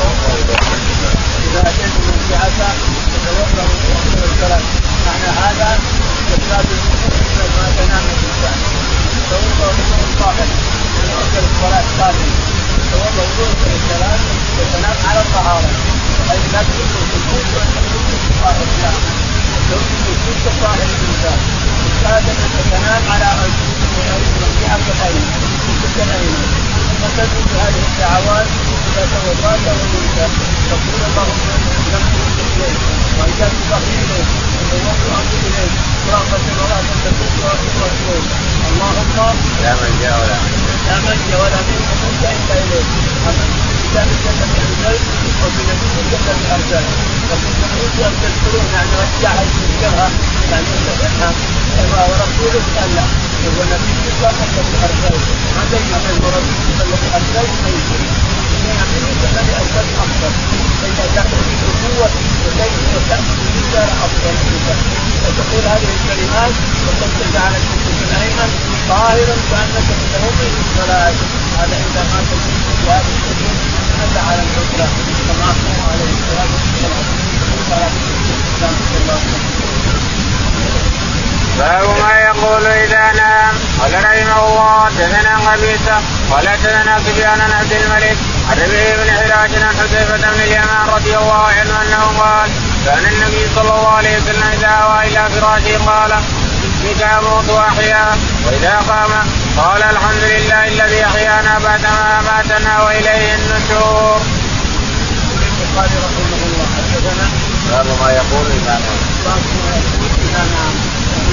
اذا اتيت من فتوضا وتؤخر الصلاه معنى هذا استفاد المسلم ما تنام الانسان توضا وضوء طاهر الصلاه طاهر توضا وضوء الصلاه وتنام على الطهاره بحيث لا تدخل في وانت طاهر لا تدخل في طاهر الانسان كاد ان تنام على في عقبتين في كتفين فتدعو بهذه الدعوات اذا توضات ونمت تقول اللهم اسلمت اليك والجأت ظهري اليك وفوضت امري اليك ورغبة ورهبة تكون واتوب اليك اللهم لا من جاء ولا من لا منجا ولا منك الا اليك امنت بكتابك الذي انزلت وبنبيك الذي ارسلت وكنت اريد ان تذكرون يعني رجعها تذكرها يعني تفهم ورسولك الا هو نبيك الذي ارسلت ما بين بين رسولك الذي ارسلت نبيك الذي ارسلت افضل فاذا تاخذ بالقوه وتاتي وتاتي بالرجال افضل وتقول الكلمات وتتجه على الكتب الايمن طاهرا كانك متوضئ للصلاه هذا اذا ما تجد بهذه الكتب مات على الحجره كما اخبر عليه الصلاة والسلام. باب ما يقول إذا نام. قال رحمه الله حدثنا قبيصه قال حدثنا سفيان عبد الملك. عن ربيع بن حراج عن حذيفة بن اليمان رضي الله عنه أنه قال كان النبي صلى الله عليه وسلم إذا أوى إلى فراشه قال بك أموت وأحيا وإذا قام قال الحمد لله الذي أحيانا بعدما اماتنا وإليه النشور. البخاري رحمه الله حدثنا باب ما يقول اذا نام. باب ما يقول إذا نام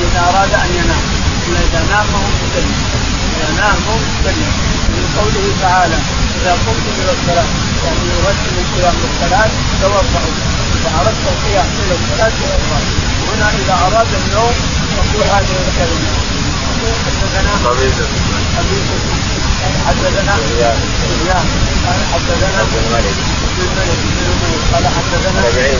اذا أراد أن ينام إذا نام فهو متكلم إذا نام فهو متكلم من قوله تعالى إذا قمتم إلى الصلاة يعني يرتب القيام للصلاه توضأوا القيام إلى الصلاه توضأ هنا اذا اراد النوم يقول هذه الكلمة حدثنا قبيصه حدثنا سفيان سفيان قال حدثنا عبد الملك عبد الملك بن نمير قال حدثنا ربيع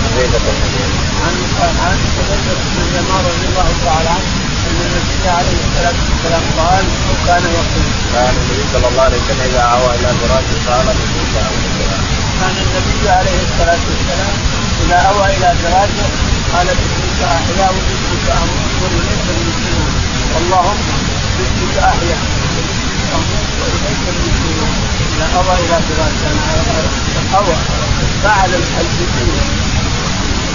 بن بن عن بن عن بن رضي الله تعالى عنه ان النبي عليه الصلاه والسلام قال أو كان يقول كان النبي صلى الله عليه وسلم إذا أوى إلى فراشه قال بسم الله كان النبي عليه الصلاة والسلام إذا أوى إلى فراشه قال باسمك احيا وباسمك أموت واليك المسلمون اللهم باسمك احيا وباسمك أموت واليك المسلمون إذا أوى إلى فراشه أوى فعل الحديثيه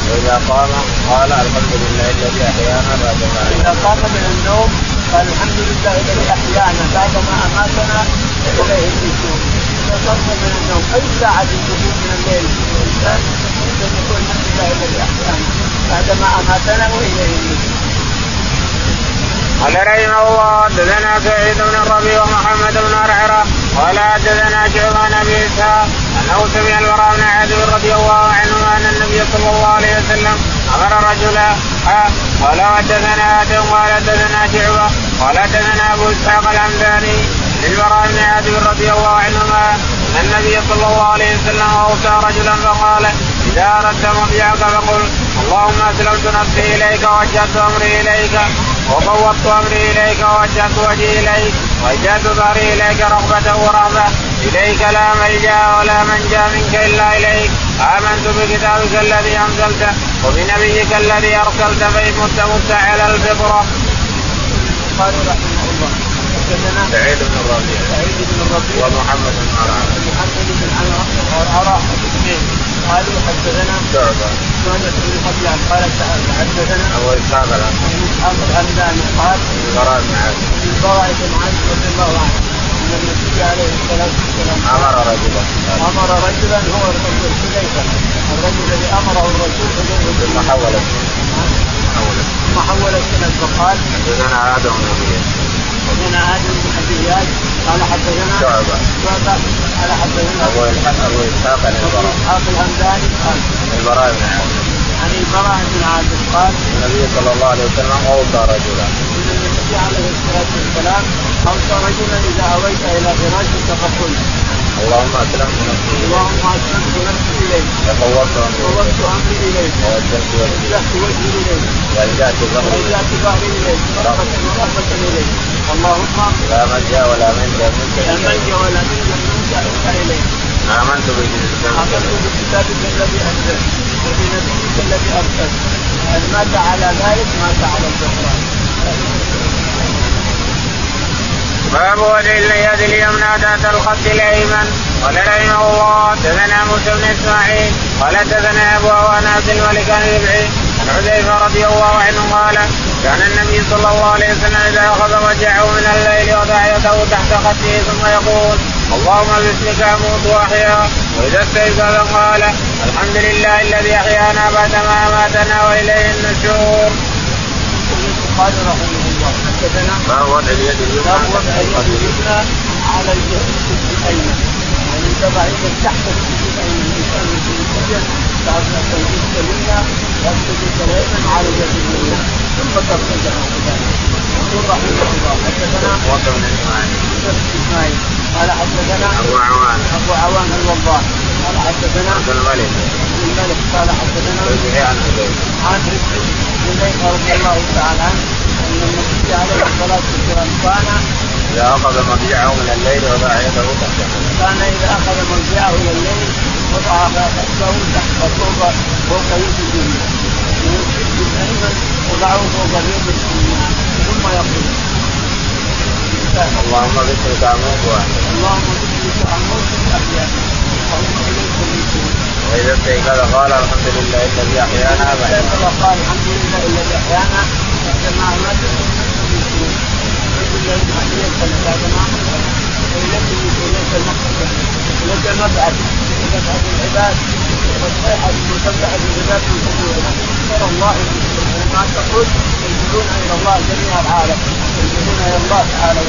وإذا قام قال الحمد لله الذي أحيانا بعد ما إذا قام من النوم قال الحمد لله الذي أحيانا بعدما أماتنا واليه النشور اذا من النوم اي ساعه تكون من الليل الانسان يقول الحمد لله الذي أحيانا بعدما اماتنا واليه قال رحمه الله حدثنا سعيد بن الربيع ومحمد بن عرعره قال حدثنا شعبان عن ابي اسحاق انه سمع البراء بن عازب رضي الله عنه ان النبي صلى الله عليه وسلم أمر رجلا قال حدثنا آدم قال حدثنا شعبه قال حدثنا ابو اسحاق الحمداني للبراء بن عازب رضي الله عنهما أن النبي صلى الله عليه وسلم أوصى رجلا فقال إذا أردت مضيعك فقل اللهم أسلمت نفسي إليك ووجهت أمري إليك وفوضت أمري إليك ووجهت وجهي إليك وجهت ظهري إليك رغبة ورهبه إليك لا ملجأ ولا منجأ منك إلا إليك آمنت بكتابك الذي انزلته وبنبيك الذي أرسلت فإن مت على الفطرة. قال رحمه الله حدثنا سعيد بن الربيع. سعيد بن الربيع. ومحمد بن عرعر محمد بن عرعر الاثنين قالوا حدثنا. شعبة. شعبة بن حبيان قال حدثنا. أبو إسحاق أبو إسحاق الهمداني قال. البراء بن عازب البراء بن عازب رضي الله عنه. إن النبي عليه الصلاة والسلام أمر رجلا. أمر رجلا. هو الرجل حذيفة. الرجل الذي أمره الرسول حذيفة. بن ثم حول حول ثم حول السند فقال حدثنا آدم بن حدثنا آدم بن اياس قال حدثنا شعبه شعبه قال حدثنا أبو أبو اسحاق عن أبو البراء اسحاق الهمداني قال. البراء بن عازب. عن البراء بن عازب قال. النبي صلى الله عليه وسلم أوصى رجلا. إن النبي عليه الصلاة والسلام أوصى رجلا إذا أويت إلى فراشك فقل. اللهم اسلمت نفسي اليك اللهم اسلمت نفسي إليك. وفوضت أمري إليك. ووجهت وجهي إليك. والجات ظهري ورجعت ظهري إليك. ورغبه ورغبه إليك. اللهم لا ملجأ ولا منجأ منك لا الا ملجأ ولا منجأ منك آمنت بكتابك آمنت بكتابك الذي أنزل وبنبيك الذي أرسل مات على ذلك مات على الكفران باب وجه اليد اليمنى تحت الخط الأيمن قال رحمه الله تزنى موسى بن إسماعيل قال تزنى أبو عوان عبد الملك بن ربعي عن حذيفة رضي الله عنه قال كان النبي صلى الله عليه وسلم إذا أخذ وجعه من الليل وضع يده تحت خده ثم يقول اللهم باسمك أموت وأحيا وإذا استيقظ قال الحمد لله الذي أحيانا بعدما أماتنا وإليه النشور. قال رحمه حدثنا باب وضع اليد اليمنى اليد اليمنى على الجسد الايمن يعني تضع يدك تحت الجسد الايمن الانسان يسجد ما تنجد اليمنى على الجسد اليمنى ثم ترتجع يقول رحمه الله حدثنا موسى بن اسماعيل اسماعيل قال حدثنا ابو عوان ابو عوان الوضاح قال حدثنا عبد الملك عبد الملك قال حدثنا عن عن رضي الله تعالى عنه النبي عليه الصلاه والسلام كان اذا اخذ مضجعه من الليل وضع يده تحت كان اذا اخذ مرجعه إلى الليل وضع راسه تحت فوق فوق يد اليمين من الشد الايمن وضعه فوق اليد اليمين ثم يقول اللهم باسمك أموت واحد اللهم باسمك أموت المسلمين واذا استيقظ قال الحمد لله الذي أحيانا بعد قال الحمد لله الذي أحيانا بعدما الحمد لله الذي احييتنا بعدما العباد قبور ترى الله ما تقول إلى الله جميع العالم ينزلون إلى الله تعالى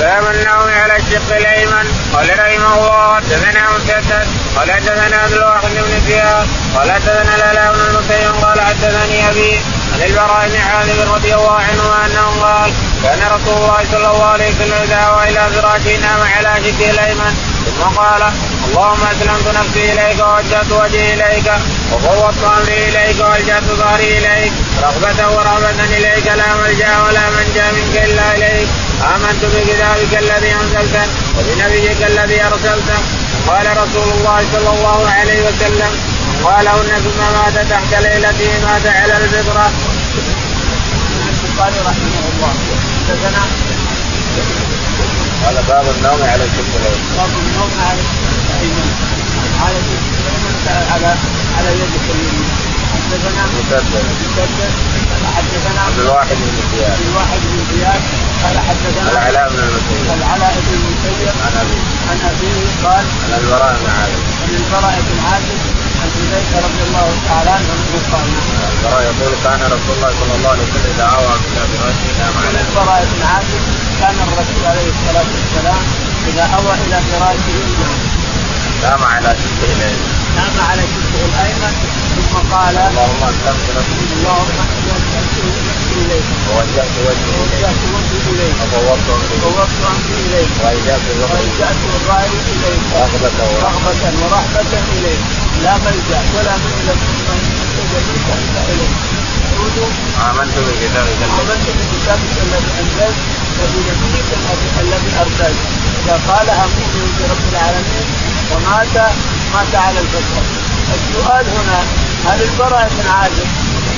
باب النوم على الشق الأيمن قال رحمه الله حدثنا مسدد قال حدثنا عبد الواحد بن زياد قال حدثنا الالاء بن المسيب قال حدثني أبي عن البراء بن عازب رضي الله عنه أنه قال كان رسول الله صلى الله عليه وسلم إذا إلى فراشه نام على شقه الأيمن ثم قال اللهم أسلمت نفسي إليك ووجهت وجهي إليك وفوضت امري إليك وألجأت ظهري إليك رغبة ورهبة إليك لا ملجأ ولا منجأ منك إلا إليك. آمنت بكتابك الذي أنزلته وبنبيك الذي أرسلته قال رسول الله صلى الله عليه وسلم قالهن ثم مات تحت ليلته مات على الفطرة. قال رحمه الله حدثنا قال باب النوم على الايمن. باب النوم على الايمن على الايمن على على يدك اليمين حدثنا مسدد مسدد قال حدثنا عبد الواحد بن زياد عبد الواحد بن زياد قال حدثنا العلاء بن المسيب العلاء بن المسيب عن ابي عن ابيه قال عن البراء بن عازب عن البراء بن عازب عن حذيفه رضي الله تعالى عنه قال البراء يقول كان رسول الله صلى الله عليه وسلم اذا اوى إلى فراشه عن عليه البراء بن عازب كان الرسول عليه الصلاه والسلام اذا اوى إلى فراشه نام على شقه الايمن نام على شقه الايمن ثم قال اللهم أسلمت نفسي اللهم نفسي اليك ووجهت وجهي إليك. ووجهت وجهي إليك. وفوضت امري ووفقت امري اليك والجات الراي إليك. رغبة رغبة ورهبة إليك. لا ملجأ ولا منزل منك الا اليك آمنت بكتابك آمنت بكتابك الذي أنزلت وبنبيك الذي أرسلت. إذا قالها مؤمن برب العالمين ومات مات على الفطرة السؤال هنا هل البراء بن عازب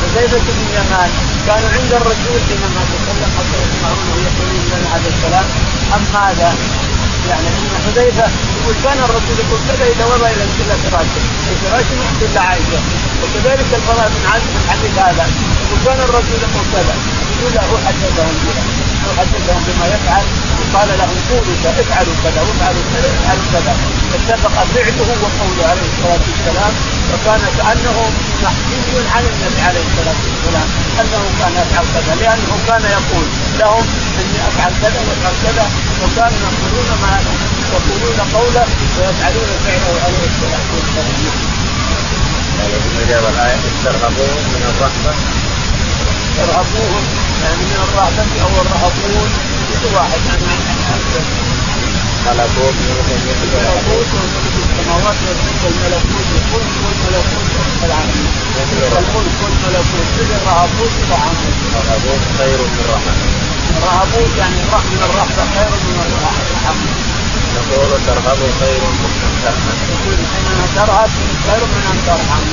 وزيدة بن يمان كانوا عند الرسول حينما تكلم حتى يسمعونه يقولون لنا عليه السلام؟ أم ماذا؟ يعني أن حذيفة يقول كان الرسول يقول كذا إذا وضع إلى إلى فراشة، الفراش يحكي الا عائشه، وكذلك البراء بن عازب الحديث هذا. يقول كان الرسول يقول كذا، يقول له حدثهم حدثهم بما يفعل وقال لهم قولوا كذا افعلوا كذا وافعلوا كذا افعلوا كذا، اتفق فعله وقوله عليه الصلاة والسلام وكان كأنه محكي عن النبي عليه الصلاة والسلام أنه كان يفعل كذا لأنه كان يقول لهم إني أفعل كذا وأفعل كذا وكانوا يقولون ما يقولون قوله ويفعلون فعله عليه الصلاة والسلام. قال ابن الآية استرهبوهم من الرحمة ارهبوهم يعني من الرهبه أو الرهبون كل واحد يعني ملكوت ملك الملكوت وملك السماوات والارض والملكوت والملك والملكوت رب العالمين. الملك والملكوت كل الرهبوت وعمل. الرهبوت خير من رحمه الرهبوت يعني الرحمه من الرهبه خير من الرحمه. نقول ترهب خير ترهب خير من ان ترحم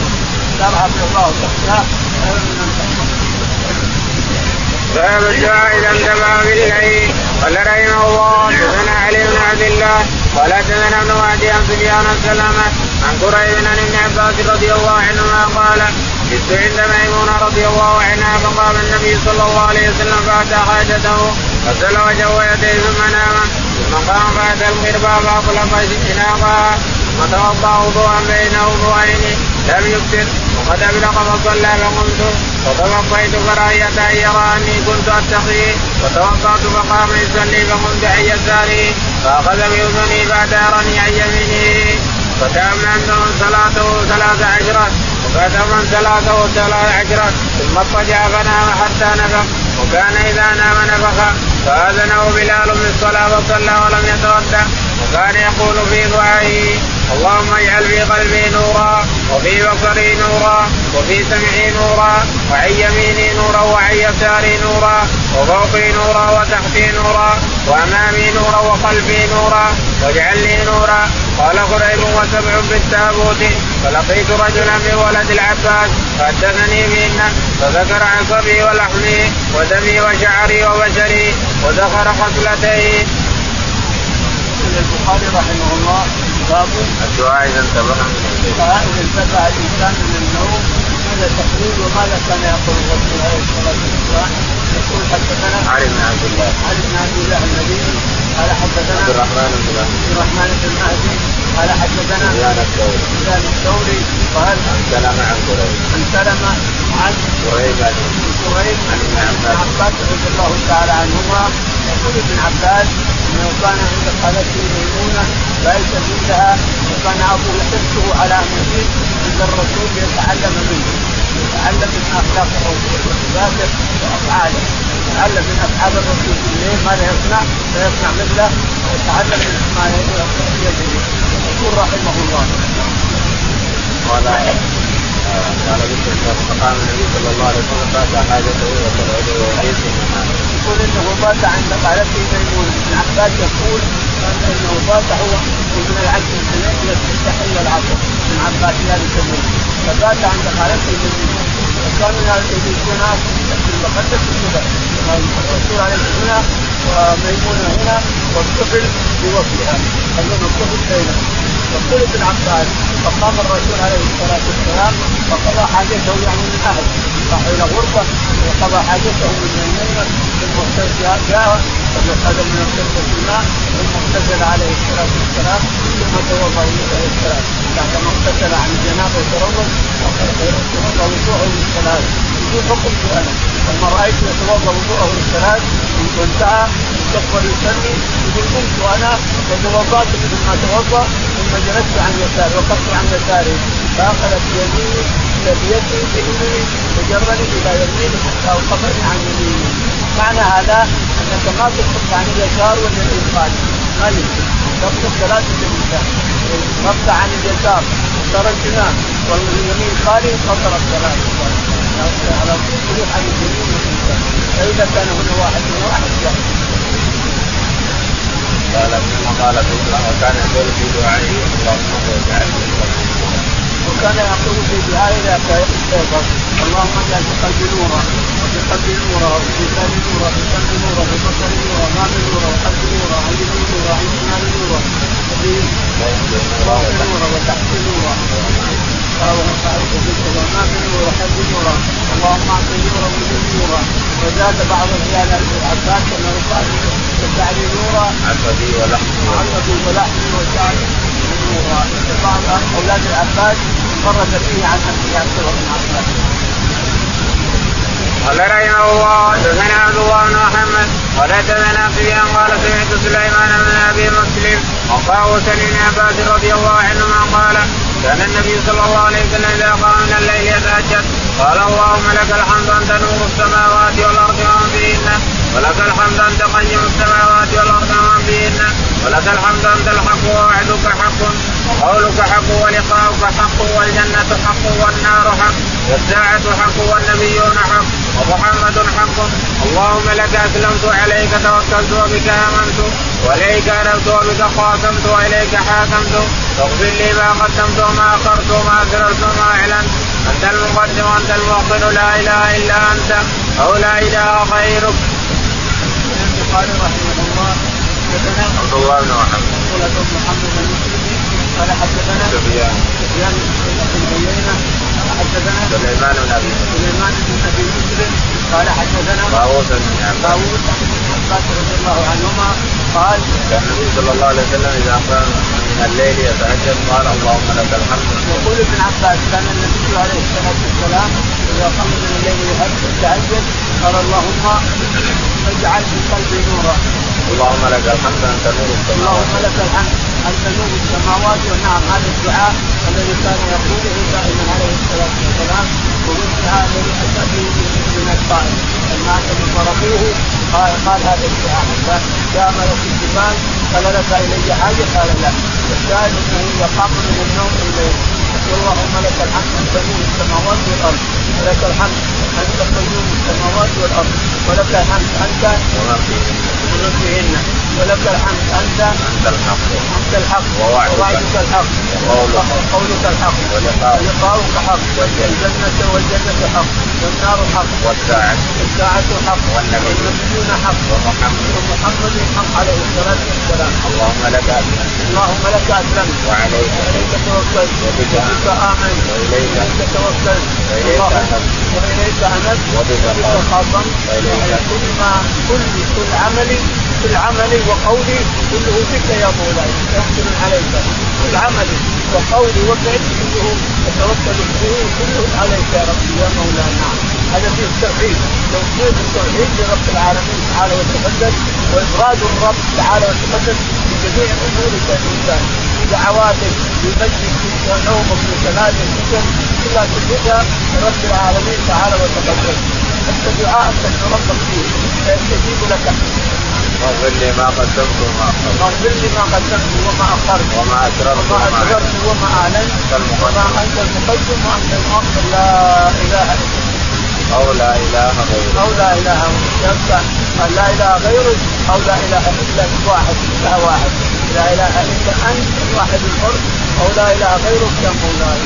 ترهب الله وتخشاه خير من ان ترحم باب الدعاء اذا انتبه بالليل قال رحمه الله حدثنا علي بن عبد الله قال حدثنا ابن وادي عن سفيان السلامه عن قريب عن ابن عباس رضي الله عنهما قال جئت عند ميمونة رضي الله عنها فقام النبي صلى الله عليه وسلم فأتى حاجته غسل وجهه ويديه ثم نام ثم قام بعد المربى فأطلق اناقها وتوضا وضوءا بين وضوءين لم يكثر وقد أبلغ فصلى فقمت فتوضيت كراهية ان يرى اني كنت أتقي. وتوضات فقام يصلي فقمت عن يساره فأخذ بأذني بعد ارني عن يمينه فتأمنت صلاته ثلاث عشرة وكتم صلاته ثلاث عشرة ثم اضطجع فنام حتى نفخ. وكان إذا نام نفخ. فأذنه بلال بالصلاة وصلى ولم يتودع وكان يقول في دعائه اللهم اجعل في قلبي نورا وفي بصري نورا وفي سمعي نورا وعن يميني نورا وعن يساري نورا وفوقي نورا وتحتي نورا وأمامي نورا وخلفي نورا واجعل لي نورا قال قريب وسبع بالتابوت فلقيت رجلا من ولد العباس فحدثني بهن فذكر عصبي ولحمي ودمي وشعري وبشري وذكر قتلتي. البخاري رحمه الله باب الدعاء إذا انتبه. الدعاء اذا انتبه الإنسان من النوم ماذا تقول وماذا كان يقول الرسول عليه الصلاة والسلام؟ يقول حدثنا علي بن عبد الله. علي بن عبد الله المديني قال حدثنا عبد الرحمن بن عبد الرحمن بن مهدي قال حدثنا سفيان الثوري سفيان الثوري قال عن سلمة عن قريب عن سلمة عن قريب عن قريب عن ابن عباس رضي الله تعالى عنهما. يقول ابن عباس إنه كان عند خالته ميمونة بيت عندها وكان أبوه يحثه على ان يجيب عند الرسول ليتعلم منه. يتعلم من أخلاق الرسول وصفاته وأفعاله. يتعلم من أفعال الرسول في الليل ماذا يصنع فيصنع مثله ويتعلم من ما يده. يقول رحمه الله. قال قال فقام النبي صلى الله عليه وسلم فأتى حاجته وصلى ويعيد يقول إنه بات عند قالته ميمونه ابن عباس يقول إنه بات هو من العشر سنين التي تحل العصر. ابن عباس ذلك اليوم فبات عند قالته ميمونه وكان يجلسون في المقدس الصبح الرسول عليه الصلاة وميمونه هنا والطفل بوصلها خلونا الطفل بينهم. يقول ابن عباس فقام الرسول عليه الصلاة والسلام وقضى حاجته يعني من أهل راح إلى غرفة وقضى حاجته من ميمونه ثم جاء وأخذ من القربة الماء ثم اغتسل عليه الصلاة والسلام ثم توضأ عليه السلام بعدما اغتسل عن الجنابة وتروض توضأ وضوءه للصلاة. يقول فقلت أنا لما رأيته يتوضأ وضوءه للصلاة وانتهى استقبل يصلي يقول قمت أنا وتوضأت مثل ما توضأ ثم جلست عن يساري وقفت عن يساري. فأخذت بيميني بيدي بيميني وجرني إلى يميني حتى أوقفني عن يميني معنى هذا انك ما تسقط عن اليسار ولا اليمين يمكن تسقط ثلاثة الانسان رفع عن اليسار صار الجنان واليمين خالي خطر الصلاة على الخروج عن اليمين واليسار فإذا كان هنا واحد من واحد لا قال ثم قال وكان يقول في دعائه اللهم اجعل وكان يقول في دعائه لا يستيقظ اللهم اجعل في قلبي نورا وفي قلبي نورا وفي لساني نورا وفي قلبي نورا وفي بصري نورا وامامي نورا وقلبي نورا وعن يميني نورا وعن شمالي نورا وفي فوقي نورا وتحتي نورا وامامي نورا نورا اللهم اعطني نورا وزدني نورا وزاد بعض رجال العباس انه قال وجعلي نورا عصبي ولحمي عصبي ولحمي وشعري نورا بعض أولاد العباس فرد فيه عن ابي عبد الله بن عباس قال رحمه الله حدثنا عبد الله بن محمد قال حدثنا سفيان قال سمعت سليمان بن أبي مسلم وقال بن عباس رضي الله عنهما قال كان النبي صلى الله عليه وسلم إذا قام من الليل يتهجد. قال اللهم لك الحمد انت نور السماوات والأرض ومن ولك الحمد أنت قيم السماوات والأرض ومن فيهن. ولك الحمد أنت الحق ووعدك حق. وقولك حق ولقاؤك حق والجنة حق والنار حق. والساعة حق والنبيون حق. ومحمد حق. اللهم لك أسلمت وعليك توكلت وبك آمنت. وإليك أنبت وبك خاتمت. وإليك حاكمت. فاغفر لي ما قدمت وما أخرت وما أسررت وما أعلنت. أنت المقدم وأنت المؤخر لا إله إلا أنت. أو لا إله غيرك. البخاري رحمه الله حدثنا عبد الله بن محمد. محمد قال حدثنا سفيان. سفيان بن عيينة حدثنا سليمان بن أبي سليمان بن أبي مسلم قال حدثنا طاووس بن عباس داوود بن عباس رضي الله عنهما قال كان النبي صلى الله عليه وسلم إذا قام من الليل يتهجد قال اللهم لك الحمد. يقول ابن عباس كان النبي عليه الصلاه والسلام يتهجد قال اللهم اجعل في قلبي نورا اللهم لك الحمد انت نور السماوات. اللهم لك الحمد انت نور السماوات. ونعم هذا الدعاء الذي كان يقوله دائما عليه الصلاة والسلام الدعاء الذي اتى به من الطائف لما ضربوه قال قال هذا الدعاء. جاء ملك الجبال قال لك إلي حاجة؟ قال لا. الشاهد أنه اذا قام من النوم الليل اللهم لك الحمد انت نور السماوات والأرض. ولك الحمد. انت قيوم السماوات والارض ولك الحمد انت ومن فيهن ولك الحمد انت انت الحق انت الحق ووعدك الحق وقولك الحق ولقاؤك حق والجنة والجنة حق والنار حق والساعة والساعة حق والنبيون حق ومحمد ومحمد حق عليه الصلاة والسلام اللهم لك اسلمت اللهم لك اسلمت وعليك توكلت وبك وبك آمنت وإليك وإليك توكلت وإليك اللهم- أنبت وبك وإليك كل ما كل كل عملي كل عملي وقولي كله بك يا مولاي توكل عليك. كل عملي وقولي وفعلي كله اتوكل به كله عليك يا ربي يا مولاي نعم هذا فيه التوحيد. توحيد التوحيد لرب العالمين تعالى وتقدس وإفراد الرب تعالى وتقدس بجميع أمور الإنسان. دعواتك في مجدك في نومك في صلاتك في كلها تجدها لرب العالمين تعالى وتقدس أنت دعاءك تدعو ربك فيه. فيستجيب لك. واغفر لي ما قدمت وما أخرت. واغفر لي ما قدمت وما أخرت. وما اسررت وما اسررت وما أعلنت. وما أنت المقدم. وأنت المؤخر. لا إله إلا أنت. أو لا إله غيرك. أو لا إله أن لا إله غيرك. أو لا إله إلا أنت. واحد. لا واحد. لا إله إلا أنت الواحد الفرد أو لا إله غيرك يا مولاي.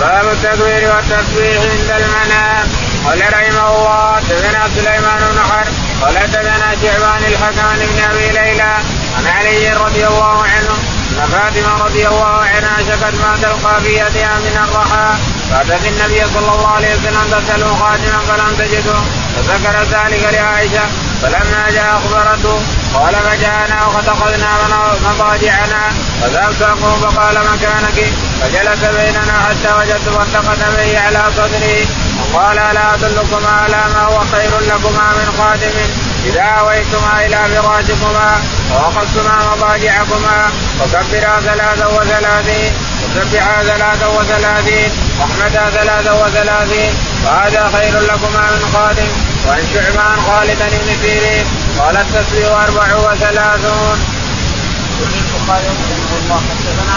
باب التكبير والتسبيح عند المنام. قال رحمه الله حدثنا سليمان بن حرب قال حدثنا شعبان الحكم بن أبي ليلى عن علي رضي الله عنه ان فاطمة رضي الله عنها شكت ما تلقى في يدها من الرحى. فأتت النبي صلى الله عليه وسلم تساله خادما فلم تجده. فذكر ذلك لعائشة فلما جاء أخبرته قال فجاءنا واتخذنا مضاجعنا. فذهبت أقوم فقال مكانك فجلس بيننا حتى وجدت منطقة به على صدري. وقال ألا أدلكما على ما هو خير لكما من خادم؟ إذا أويتما إلى فراشكما واخذتما مضاجعكما فكبرا ثلاثا وثلاثين وسبحا ثلاثا وثلاثين واحمدا ثلاثا وثلاثين وهذا خير لكما من خادم وعن شعبان خالدا بن سيرين قال التسبيح أربع وثلاثون.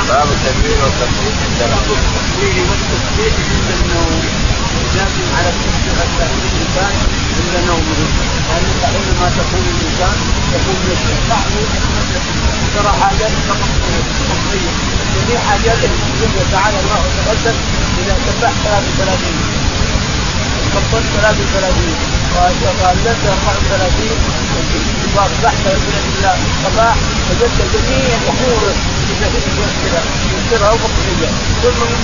باب التكبير والتسبيح عند التسبيح والتسبيح عند النوم لازم على التسبيح الإنسان عند نومه لانك حينما تكون الإنسان يكون يسبح بعض ترى حاجات مقضيه جميع حاجاته في تعالى الله وتقدس إذا سبحت 33 كبرت 33 وقللت 34 وأصبحت بالله صباح وجدت جميع يسرها ومقضيه كل من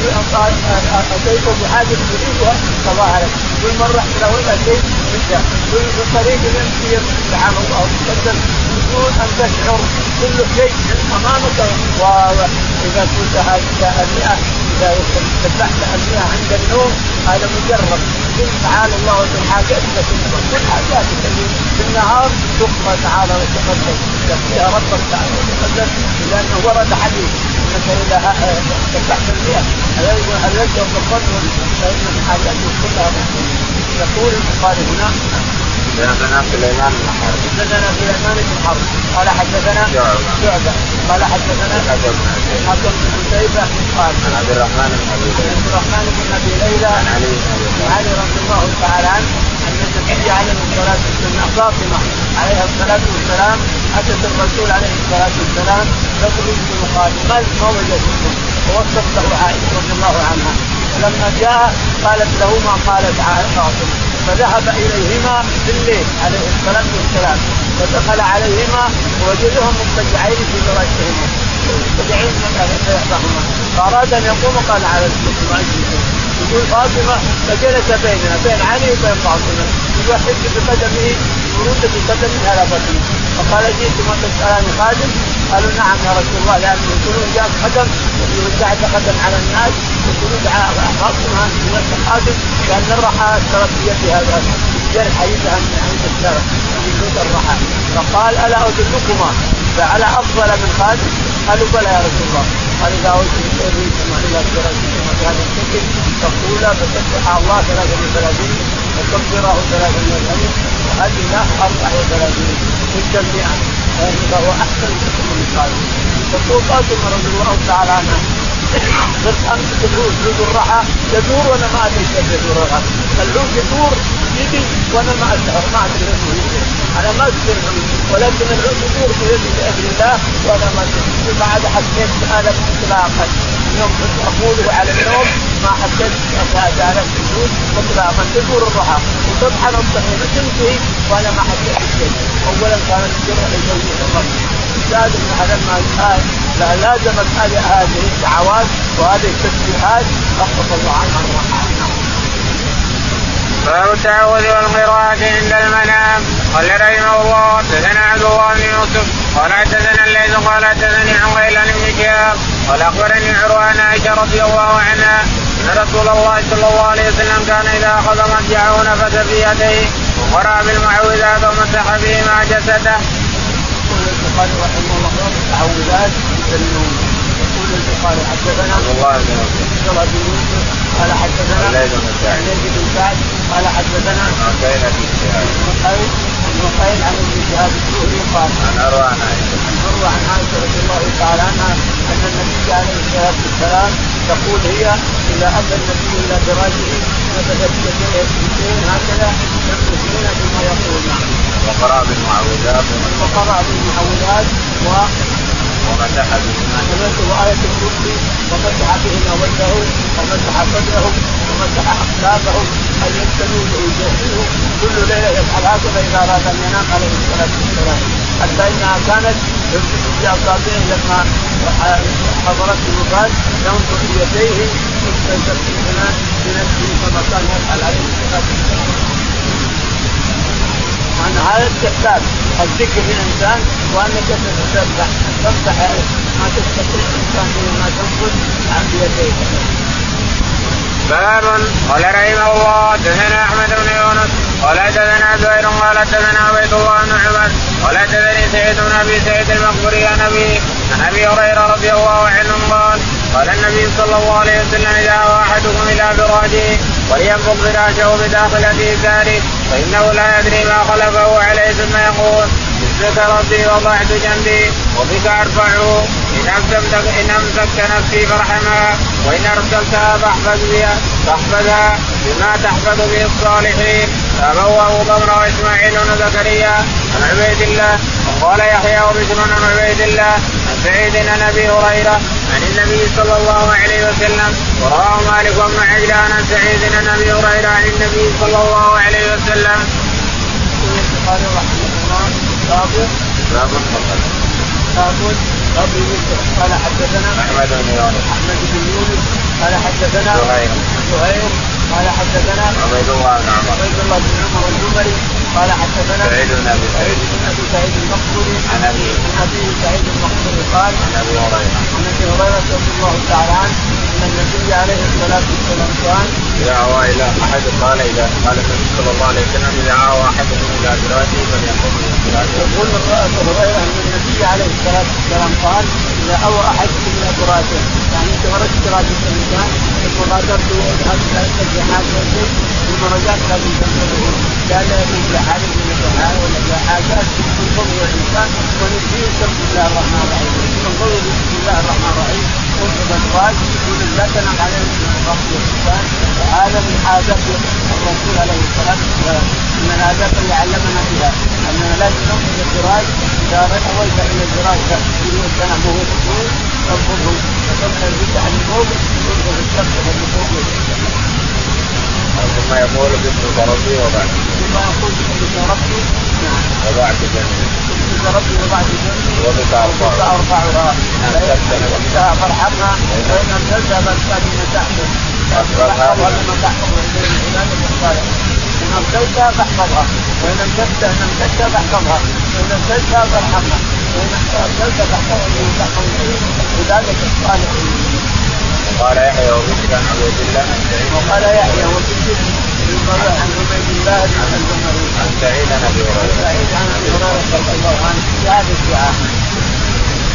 اتيت بحاجه تريدها صباح لك كل مره رحت له ولا شيء رجع كل طريق يمشي تعالى الله وتقدم بدون ان تشعر كل شيء امامك واذا كنت هذه المئه اذا سبحت المئه عند النوم هذا مجرد قل تعالى الله وسبحانه حاجاتك كل حاجاتك في النهار تقضى تعالى وتقدم فيها ربك تعالى وتقدم لأنه ورد حديث انك إذا سبحت المئة هللت وكفرت فإن حاجاتك كلها يقول البخاري هنا حدثنا سليمان بن حرب. حدثنا سليمان بن حرب. قال حدثنا شعبة. قال حدثنا حكم بن شيبة. قال عن عبد الرحمن بن أبي ليلى. عبد الرحمن بن أبي ليلى. عن علي بن أبي عن رضي الله تعالى عنه. النبي عليه الصلاة والسلام فاطمة عليها الصلاة والسلام أتت الرسول عليه الصلاة والسلام تخرج بمخالف ما ما وجدته ووصف له عائشة رضي الله عنها. فلما جاء قالت له ما قالت فاطمه فذهب إليهما بالليل عليه الصلاة والسلام ودخل عليهما ووجدهم مضطجعين في فراشهما مضطجعين يحضرهما فأراد أن يقوم قال على اجلسوا يقول فاطمة فجلس بيننا بين علي وبين فاطمة. يوحد بقدمه يرد بقدمه على بطنه فقال جئتم تسألني خادم؟ قالوا نعم يا رسول الله لأن يقولون جاء خدم وزعت خدم على الناس يقولون فاطمه انت خادم لأن الرحى اشترت بيد هذا الجرح يدها من عند الشرع يجوز الرحى. فقال ألا أدلكما؟ فعلى أفضل من خادم قالوا بلى يا رسول الله. قال إذا اوتيتما إلى درجتكما بهذا الشكل فقولا فسبح الله ثلاثة وثلاثين وكبره ثلاثة وثلاثين وهذه له أربع وثلاثين مجتمعا فهو أحسن من قال. تقول فاطمة رضي الله تعالى عنها بس امسك العود عود الرحى يدور وأنا ما ادري كيف يدور الرحى العود يدور يدي وأنا ما ما ادري يدور أنا ما ادري ولكن العود يدور بيدي بإذن الله. وأنا ما ادري بعد حسيت هذا اطلاقا. يوم اقوله على النوم ما حسيت على السجود اطلاقا. تدور الرحى وتطحن الطحين تنتهي وأنا ما حسيت بشيء. اولا كانت الجرح يزوج الرجل زاد لما لا لازمت هذه الدعوات وهذه التسبيحات. خفف الله عنها باب التعوذ والقراءة عند المنام. قال رحمه الله حدثنا عبد الله بن يوسف قال حدثنا الليث قال حدثني عن غيلان بن شهاب قال أخبرني عروة عن عائشة رضي الله عنها أن رسول الله صلى الله عليه وسلم كان إذا أخذ مضجعه نفث في يديه وقرا بالمعوذات ومسح بهما جسده. يقول البخاري رحمه الله التعوذات في النوم يقول البخاري حدثنا عبد الله بن يوسف قال حدثنا الليث بن سعد الليث بن سعد قال حدثنا عقيل بن شهاب نقيل نقيل عن ابن شهاب الزهري قال عن عروه عن عائشه عن عروه عن عائشه رضي الله تعالى عنها ان النبي عليه الصلاه والسلام تقول هي اذا اتى النبي إلى فراشه نبذت يديه هكذا يمسكون بما يقول. وقرأ بالمعوذات وقرأ بالمعوذات و ومسح بهما وآية الكرسي ومسح بهما وجهه ومسح صدره ومسح أخلاقه أن يبتلوه ويجهزوه كل ليلة يفعل هكذا إذا أراد أن ينام عليه الصلاة والسلام حتى إنها كانت يمسك بأصابعه لما حضرته الوفاة ينظر بيديه مستيقظا بنفسه كما كان يفعل عليه الصلاة والسلام عن هذا استحباب الذكر للانسان وانك تتسبح تمسح ما تستطيع الإنسان ما تنفذ عن بيديك. باب قال رحمه الله دثنا أحمد بن يونس قال حدثنا زهير قال حدثنا عبيد الله بن عمر قال حدثني سعيد بن أبي سعيد المقبري عن أبي عن أبي هريرة رضي الله عنه قال قال النبي صلى الله عليه وسلم إذا أحدكم إلى فراشه ولينفض فراشه بداخله ذلك فإنه لا يدري ما خلفه عليه ثم يقول باسمك ربي وضعت جنبي وبك أرفعه إن امسكت إن أمسكت نفسي فارحمها وإن أرسلتها فاحفظ بها فاحفظها بما تحفظ به الصالحين. فأبوأه ضمر واسماعيل بن زكريا عن عبيد الله وقال يحيى وبشر عن عبيد الله سعيد عن ابي هريرة عن النبي صلى الله عليه وسلم ورواه مالك بن عجلان عن سعيد عن ابي هريرة عن النبي صلى الله عليه وسلم. البخاري رحمه الله باب باب الفضل. باب باب قال حدثنا احمد بن يونس. احمد بن يونس قال حدثنا زهير. زهير قال حدثنا عبيد الله بن عمر. عبيد الله بن عمر الجمري قال حدثنا سعيد بن أبي سعيد بن أبي سعيد المقبري عن أبي عن أبي سعيد المقبري قال عن أبي هريرة. عن أبي هريرة رضي الله تعالى عنه أن النبي عليه الصلاة والسلام قال إذا أوى إلى أحد قال إذا قال النبي صلى الله عليه وسلم إذا أوى أحدكم إلى فراشه فليقوم من فراشه. يقول ابو هريرة أن النبي عليه الصلاة والسلام قال إذا أوى أحدكم إلى فراشه. يعني انت ورثت فراشه الانسان ثم غادرت الجماعات والبيت. درجات لازم تنتظره لا لا يكون في حاجة من ولا في حاجات. من فضل الانسان ونبيه بسم الله الرحمن الرحيم. من فضل بسم الله الرحمن الرحيم. قلت بالراج يقول لا تنام عليه من الرب والانسان وهذا من عادات الرسول عليه الصلاة والسلام. من العادات اللي علمنا بها. أننا لازم ننقذ الفراش إذا اويت إلى الفراش تقول السلام وهو تقول تنفضه وتنفض الفتح من فوق تنفض الشمس من فوق ثم يقول باسمك ربي وبعد ثم يقول باسمك ربي نعم وبعد جنبي باسمك ربي وبعد جنبي وبك ارفعها فإن فارحمها وان امسكتها فاسكت من تحته فاحفظها لما تحفظ عبادك الصالح ان امسكتها فاحفظها وان امسكتها ان امسكتها فاحفظها وان امسكتها فارحمها وان امسكتها فاحفظها تحفظ عبادك الصالحين قال يحيى وبشر عن عبيد الله وقال يحيى وبشر عن عبيد الله الزمري عن سعيد عن أبي هريرة. سعيد عن أبي هريرة رضي الله عنه. في هذا الدعاء.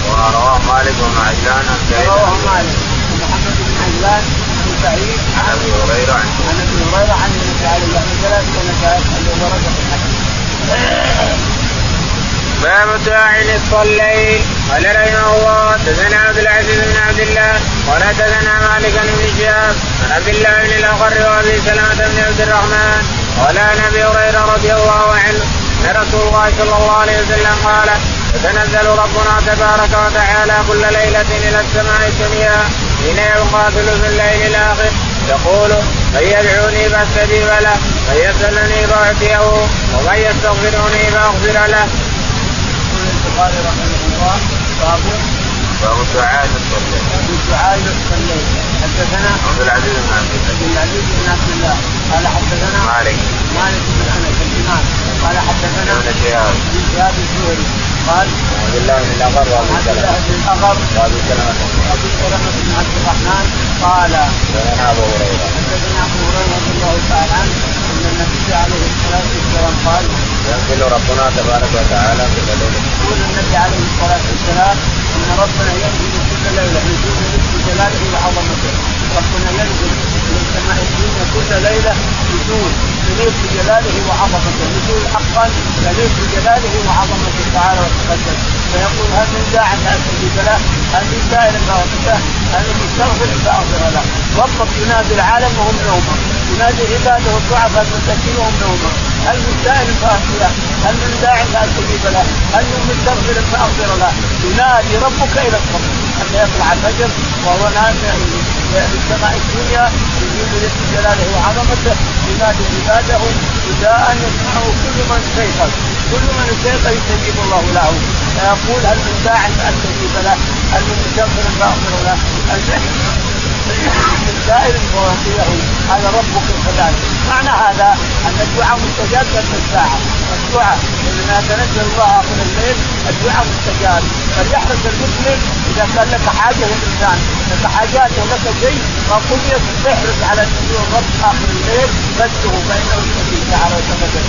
ورواه مالك بن عجلان عن سعيد رواه مالك محمد بن عجلان بن سعيد عن أبي هريرة عن عن أبي هريرة عن النبي عليه الصلاة والسلام ثلاث سنوات ابي هريره باب الدعاء نصف الليل قال رحمه الله حدثنا عبد العزيز بن عبد الله قال حدثنا مالك بن شهاب عن عبد الله بن الأخر وأبي سلمة بن عبد الرحمن قال عن أبي هريرة رضي الله عنه أن رسول الله صلى الله عليه وسلم قال يتنزل ربنا تبارك وتعالى كل ليلة إلى السماء الدنيا حين يبقى ثلث الليل الآخر يقول من يدعوني فاستجيب له من يسألني فأعطيه ومن يستغفرني فأغفر له. البخاري رحمه الله باب باب الدعاء للصلاة. باب الدعاء للصلاة حدثنا عبد العزيز بن عبد الله. عبد العزيز بن عبد الله قال حدثنا مالك. مالك بن أنس الامام قال حدثنا ابن شهاب. ابن شهاب الزهري قال عبد الله بن الاغر وأبو عبد الله سلمه. بن الاغر وأبو سلمة. وأبو سلمة بن عبد الرحمن قال حدثنا أبو هريرة. حدثنا أبو هريرة رضي الله تعالى عنه النبي عليه الصلاه والسلام قال ينزل ربنا تبارك وتعالى كل ليله. يقول النبي عليه الصلاه والسلام ان ربنا ينزل كل ليله نزول نصف جلاله وعظمته ربنا ينزل من السماء الدنيا كل ليله نزول يليق بجلاله وعظمته نزول حقا يليق بجلاله وعظمته تعالى وتقدم فيقول هل من داع فاستجيب له؟ هل من سائل فاغفر له؟ هل من مستغفر فاغفر له؟ ربك ينادي العالم وهم نومه ينادي عباده الضعفاء المساكين وهم نومه هل من سائل فاغفر هل من داع فاستجيب له؟ هل من مستغفر فاغفر له؟ ينادي ربك إلى الصبح حتى يطلع الفجر وهو نازل في السماء الدنيا يجيب لاسم جلاله وعظمته ينادي عباده نداء يسمعه كل من استيقظ كل من استيقظ يستجيب الله له فيقول هل من داع فاستجيب له؟ هل من مستغفر فاغفر له؟ هل من سائل فاعطيه هذا ربك كذلك. معنى هذا أن الدعاء مستجاب قبل الساعة. الدعاء لما يتنزل الله اخر الليل الدعاء مستجاب. فليحرص المسلم إذا كان لك حاجة الانسان لك حاجات ولك شيء فقضيت احرص على نزول الرب آخر الليل. فاسله فإنه يستجيب تعالى وتقدم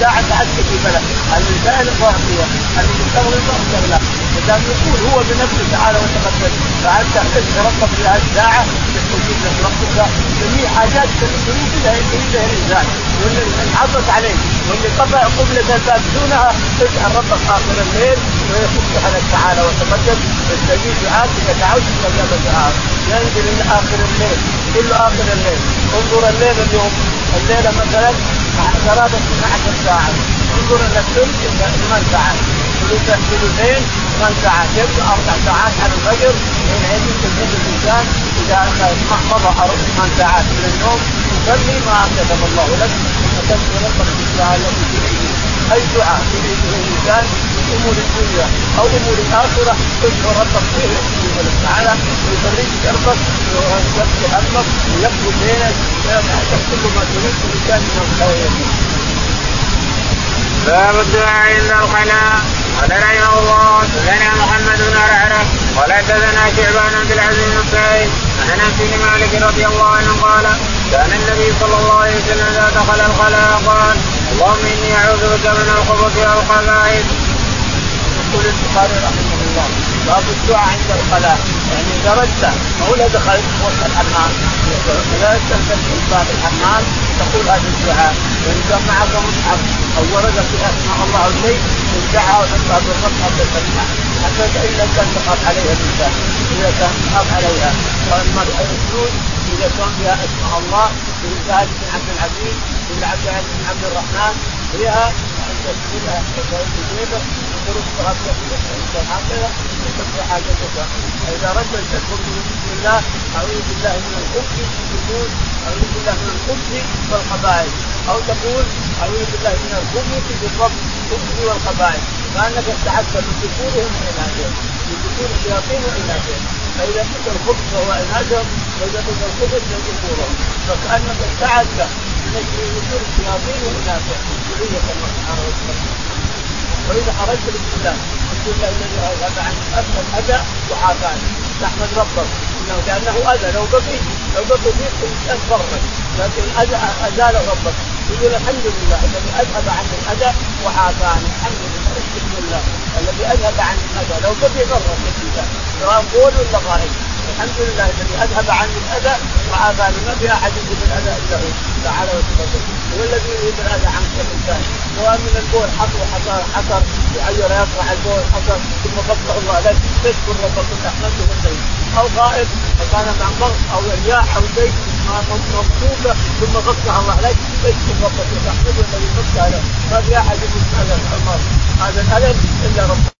داع فاستجيب له هل من سائل فأعطيه. هل من مستغفر فاغفر له ودام يقول هو بنفسه تعالى وتقدم فأنت احرص ربك في هذه الساعة. يستجيب لك ربك جميع حاجات الذنوب كلها يريدها الانسان واللي انعطت عليه واللي قطع قبلة الباب دونها اجعل ربك اخر الليل ويفتح لك تعالى وتقدم يستجيب دعاءك اذا دعوت استجاب دعاءك ينزل إلى اخر الليل كل اخر الليل انظر الليل اليوم الليلة مثلا قرابه 12 ساعه انظر إلى الثلث 8 ساعات ثلثين 8 ساعات يبقى أربع ساعات على الفجر حينئذ تجد الانسان اذا مضى ثمان ساعات من النوم يصلي ما كتب الله لك ربك في الساعة التي تريد اي دعاء يريده الانسان في امور الدنيا أو امور الاخره اذكر ربك فيه يستجيب لك تعالى ويفرج كربك ويكفي همك ويقضي دينك ويفتح كل ما تريد الانسان من الخير باب الدعاء عند الخلاء قال رحمه الله حدثنا محمد بن عرعره قال حدثنا شعبان عبد العزيز بن عن انس بن مالك رضي الله عنه قال كان النبي صلى الله عليه وسلم إذا دخل الخلاء قال اللهم إني أعوذ بك من الخبث والخبائث. يقول البخاري رحمه الله باب الدعاء عند الخلاء. يعني إذا ردت أو لا دخلت وقت الحمام. إذا استخدمت باب الحمام تقول هذا الدعاء. وان كان معك مصحف أو ورقه فيها أسماء الله أو شيء تدعها وتقرأ بالرب حتى تسمع حتى إن كان تخاف عليها الانسان إذا كان تخاف عليها. والمرأة الفلوس إذا كان فيها أسماء الله بن عبد العزيز بن عبد العزيز بن عبد الرحمن فيها ان تدخلها وتردها هكذا وتقضي حاجتك فاذا رجل تدخل بسم الله اعوذ بالله من الخبث تقول اعوذ بالله من الخبث والخبائث أو تقول اعوذ بالله من الخبث بالرب الخبث والخبائث كانك استعذت من ذكورهم واناثهم من ذكور الشياطين واناثهم فاذا قلت الخبث فهو اناثهم واذا قلت الخبث من ذكورهم فكانك استعذت من ذكور الشياطين واناثهم سبحانه وتعالى وإذا خرجت الله بسم الله الذي اذهب عنك أكثر الأذى وعافاني. تحمد ربك. إنه كانه أذى لو بقي لو بقي فيك الانسان فرق لكن أذى أزال ربك. يقول الحمد لله الذي أذهب عني الأذى وعافاني. الحمد لله الحمد لله. الذي أذهب عني الأذى لو بقي فرق الانسان سواء قول ولا غائب. الحمد لله الذي أذهب عني الأذى وعافاني ما في احد يجيب الأذى إلا هو. تعالى وتقدم هو الذي يجيب الأذى. عنك الانسان سواء من البول حصر حصر حصر يعير يقطع البول حصر ثم قطع الله لك تشكر ربك تحمده وتعيش أو غائب وكان مع ضغط أو رياح أو شيء مصوبه ثم قطع الله لك تشكر ربك وتحمده الذي قطع له ما في أحد يقول هذا هذا الالم إلا ربك